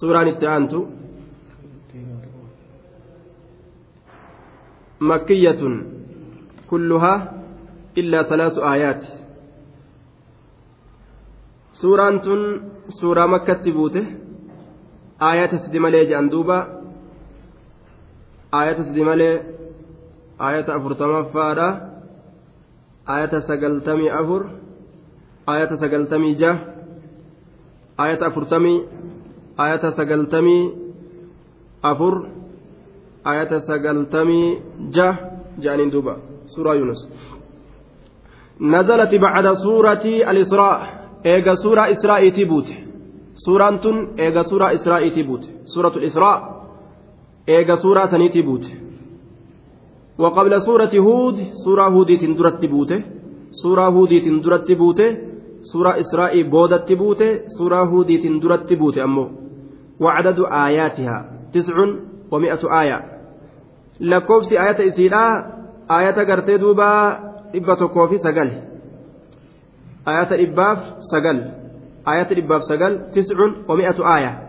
suuraan itti aantu makkiyatun kulluhaa illaa salaasu aayaati. Suuraan tun suuraa makkatti buute aayata sidi malee jedhan duuba aayata sidi malee aayata afurtamaffaadha aayata sagaltamii afur aayata sagaltamii jah aayata afurtamii aayata sagaltamii afur aayata sagaltamii jah jedhaniin duuba suuraa yunus نزلت بعد سورة الإسراء. إيجا سورة إسراء تبوت سورة تن إيجا سورة إسراء تبوت سورة الإسراء. إيجا سورة ثاني تبوت وقبل سورة هود سورة هود تندرت تبوت سورة هود تندرت تبوت سورة إسراء بودت تبوت سورة هود تندرت تبوت أمو. وعدد آياتها. تسع ومئة آية. لكوبس آية إسيرا آية قرتي دوبا fi sagal ayata dhibbaaf sagal ayata dhibbaaf sagal tiscun wa mi'atu aaya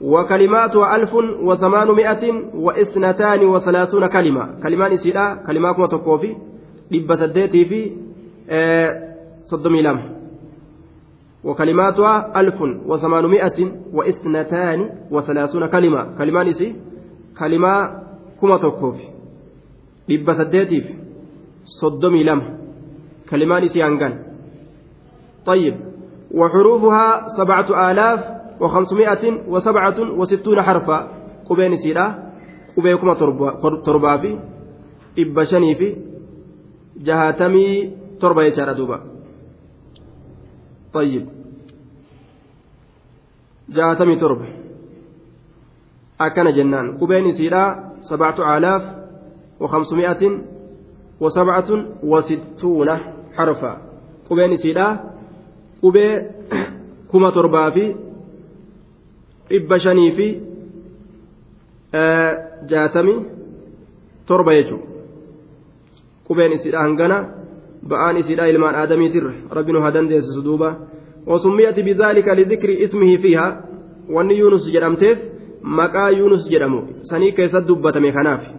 وكلماتها ألف وثمانمائة وإثنتان وثلاثون كلمة. كلمان إسيرا كلمات ما تقوفي لبة الديتي في آه صدمي لم وكلماتها ألف وثمانمائة وإثنتان وثلاثون كلمة. كلمان إسي كلمة كما تقوفي لبة الديتي في صدمي لم. كلمان سيانغان طيب. وحروفها سبعة آلاف وخمسمائة وسبعة وستون حرفا. قبين سيرا قبيكما تربا في. إبشني في؟ جهاتمي تربا يجار طيب. جهاتمي تربا أكن جنان. قبين سيرا سبعة آلاف وخمسمائة وسبعة وستون حرفا. قبين سيدا قبي كما تربا في إبشني في آه جاتمي تربا يجو. قبين سيدا هنغنا. بآن سيدا إلمان آدمي تر. ربنا هدن ديس سدوبا. وسميت بذلك لذكر اسمه فيها. وأن يونس جرمتيف مكا يونس جرمو. سني كيسد دبتمي خنافي.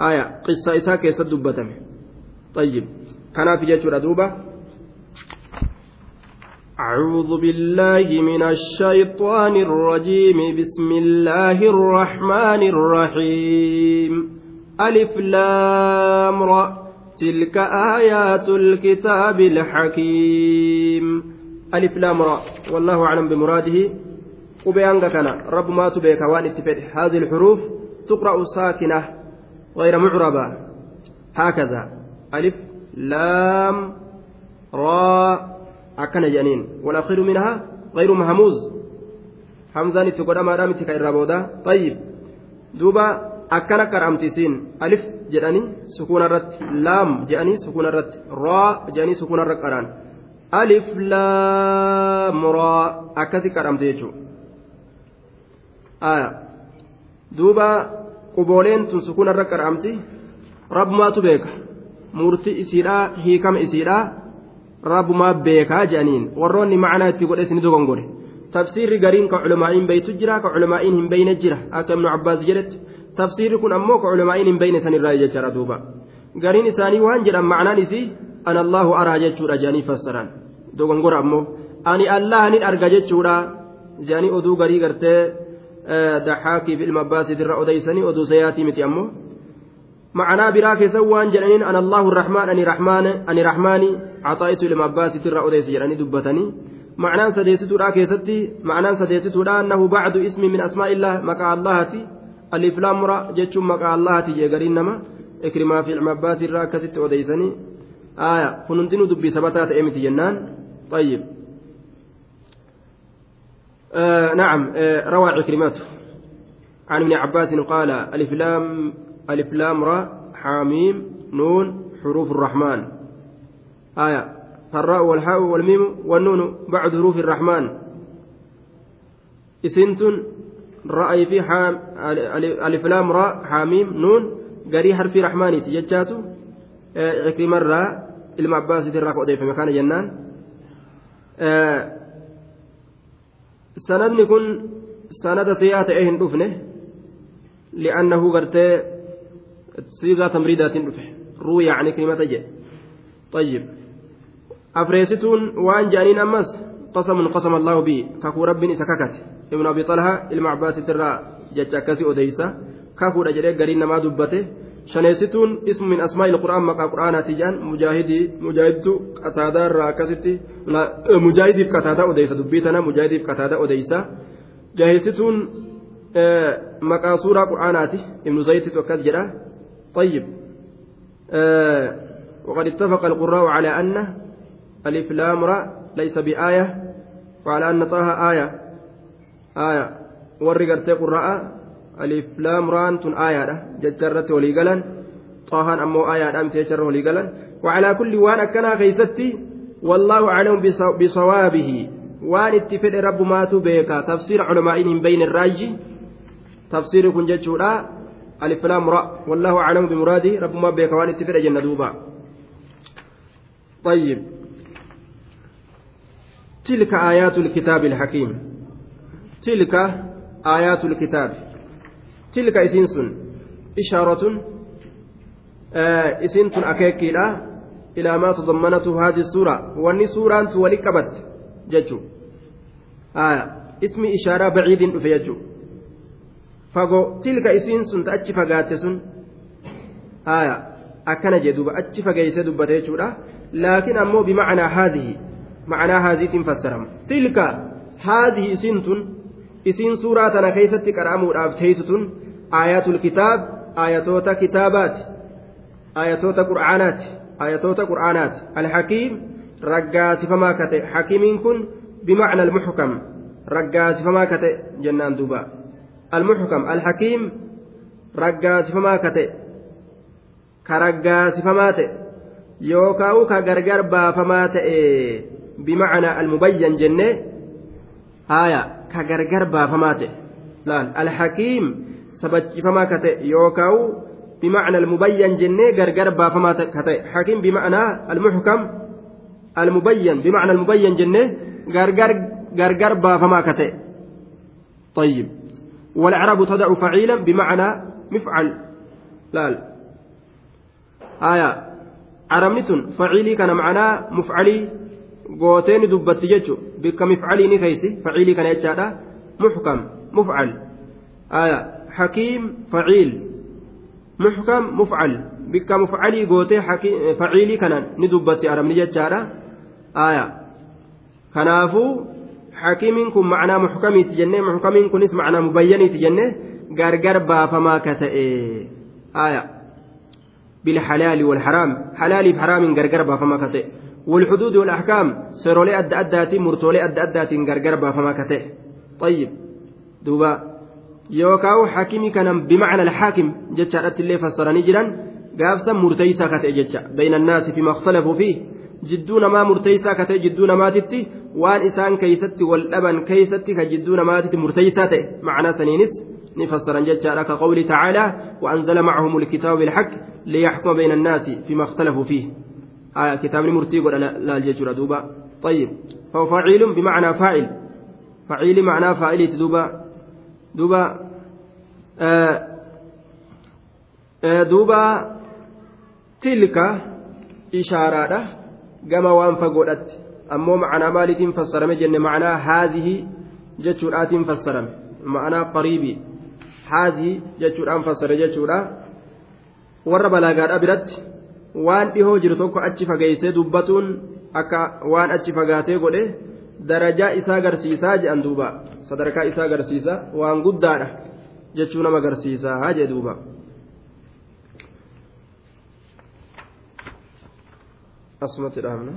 آية قصة إساء كيسة دبتم طيب كان في جيتشورا دوبا. أعوذ بالله من الشيطان الرجيم. بسم الله الرحمن الرحيم. ألف لام تلك آيات الكتاب الحكيم. ألف لام را. والله أعلم بمراده. وبيانك كان. رب ما تبيك. وأن هذه الحروف تقرأ ساكنة غير معربة. هكذا. ألف لام راء أكن جنين. والأخير منها غير مهموز. حمزة تقول ما دام تكاير طيب. دوبا أكن كرامتسين ألف جداني سكون الرت. لام جاني سكون الرت. راء جاني سكون الرت. alif laamuraa akkasi kadhamte jechuudha duuba qubooleen tun sukuun irra kadhamti. Rabbumaatu beeka. Murtii isiidhaa hiikama isiidhaa rabbumaa beekaa jedhaniin. Warroonni macnaa itti godhe isni dogongodhe tafsiirri gariin ka culamaa'iin beeytu jira ka culamaa'iin hin beeyne jira. Akka ibnu abbaas jedhetti. Tafsiirri kun ammoo ka culamaa'iin hin beeyne sanirraa jechaadha duuba. Gariin isaanii waan jedhan macnaan isii. An allahu araa jechuudha jedhanii fassaran dogongora ammoo ani allahanin arga jechuudha jedhanii oduu garii gartee daxaakii fi ilma abbaasiit irra odeysanii oduu sayaatii miti ammoo معنى براك سوان جنين أنا الله الرحمن أني رحمن أني رحماني. عطائت لما عباس ترى أوديس جناني دبتني. معنى سديست راك ستي معنى سديست أنه بعد اسم من أسماء الله مكا الله تي. ألف لام را جتشم مكا الله تي جرين نما. إكرما في العباس راك ست أوديسني آية كنتنو دبي سبتات إمتي جنان؟ طيب. آه نعم. آه روى عكرمات عن ابن عباس قال ألف لام ألف لام را حاميم نون حروف الرحمن. آية. فالراء والحاء والميم والنون بعد حروف الرحمن. إسنتن رأي في حام ألف لام را حاميم نون قري حرف رحماني تججاتو عكرم الراء ilma abbaasitti irraa odeyfame kana jennaan sanadni kun sanada siyaa ta'ee hin dhufne li'annahu gartee siigaa tamriidaatiin dhufe ruu yaacni kilimata jedhe طيب أفريستون وأن جانين أمس قسم قسم الله به كفو رب إسككت ابن أبي طلحة المعباس ترى جتشكسي أديسة كفو رجلي قرين ما دبته ismu min asmaa'il qur'aan maqaa qur'aanaati jedhan mujaahidii mujaahidtu qataadaa irraa akkasitti mujaahidiif qataadaa odeysa dubbii tana mujaahidiif qataadaa odeysa jaheessituun maqaa suuraa qur'aanaati ibnu zayititu akkas jedha طيب وقد اتفق القراء على أن ألف لام را ليس بآية وعلى أن طه آية آية ورقرت قراء alif laam raan tun aayaadha jecharratti walii galan. Xaahaan ammoo aayaadha miti jecharra walii galan. وعلى كل وان أكنا خيستي والله أعلم بصوابه وان اتفد رب ما تبيك تفسير علمائهم بين الراج تفسير كن جتشورا ألف لام را والله أعلم بمراده رب ما بيك وان اتفد جنة دوبا طيب تلك آيات الكتاب الحكيم تلك آيات الكتاب tilka isiin sun ishaaratun isiin tun akeekiidha ilaa maa tadammanatu haati suura wanni suuraan tu wali qabatte jechuu ismi ishaaraa baciidin dhufe jechuu fagoo tilka isiin sun ta achi fagaatte sun akkana jee duuba achi fageeyse dubbate jechuudha laakiin ammoo bimacnaa haadihi macnaa haaziitiin fassarama tilka haadihi isiin tun isiin suuraa tana keessatti qara'amuudhaaf teessu tun aayatul kitaab aayatoota kitaabaati aayatoota qur'aanaati aayatoota qur'aanaati. Alhakiim raggaasifamaa kate hakimiin kun bimacna almuxkam raggaasifamaa kate jennaan duuba. Almuxkam alhakiim raggaasifamaa kate ka raggaasifamaa ta'e yookaan ka gargar baafamaa ta'e bimacna almubayyan jennee haaya ka gargar baafamaa ta'e laal alhakiim sabachiifamaa ka ta'e yookaan bimacna almubayyan jennee gargar baafamaa ka ta'e hakiim bimacnaa almuxkam almubayyan bimacna almubayyan jennee gargar gargar baafamaa ka ta'e طيب والعرب تدع فعيلا بمعنى مفعل لا آية عرمنتن فعيلي كان معناه مفعلي jechuun bikka mifcalii ni keeysi faciilii kana jechaadha muxkam mufcal aya hakiim faciil muxkam mufcal bikka mufcalii gootee faciilii kana ni dubbatti arabni jechaadha aya kanaafuu hakiimiin kun macnaa muxkamiiti jennee muxkamiin kunis macnaa mubayyaniiti jennee gargar baafamaa ka ta'e aya بالحلال والحرام حلالي بحرام غرغر بافما كته والحدود والأحكام سيرولي أدى أدات مرتولي أدى أدات غرغر بافما كته طيب دوبا يوكاو حاكمي كان بمعنى الحاكم جتشا اللي فسرني جرا قافسا مرتيسا كته جتشا. بين الناس فيما اختلفوا فيه جدون ما مرتيسا كته جدون ما تتي وان إسان كيستي والأبن كيستي كجدون ما تتي مرتيسا معنى سنينس نفسر جتشا كقول تعالى وأنزل معهم الكتاب بالحق ليحكم بين الناس فيما اختلفوا فيه. كتاب مرتي ولا لا الججر دوبا. طيب. فهو فاعل بمعنى فاعل. فعيل معنى فاعل دوبا؟ دوبا آه آه دوبا تلك إشارة كما وان فقولت أمو معنى مالك فسرم جن معنى هذه جتشورات فسرم معنى قريبي هذه جتشوران فسر جتشورا warra balaagaadha biratti waan dhihoo jiru tokko achi fageessee dubbatuun akka waan achi fagaatee godhe darajaa isaa garsiisaa jedhan duuba. Sadarkaa isaa garsiisa waan guddaadha jechuu nama garsiisaa jee duuba. Asumatti dhaabna.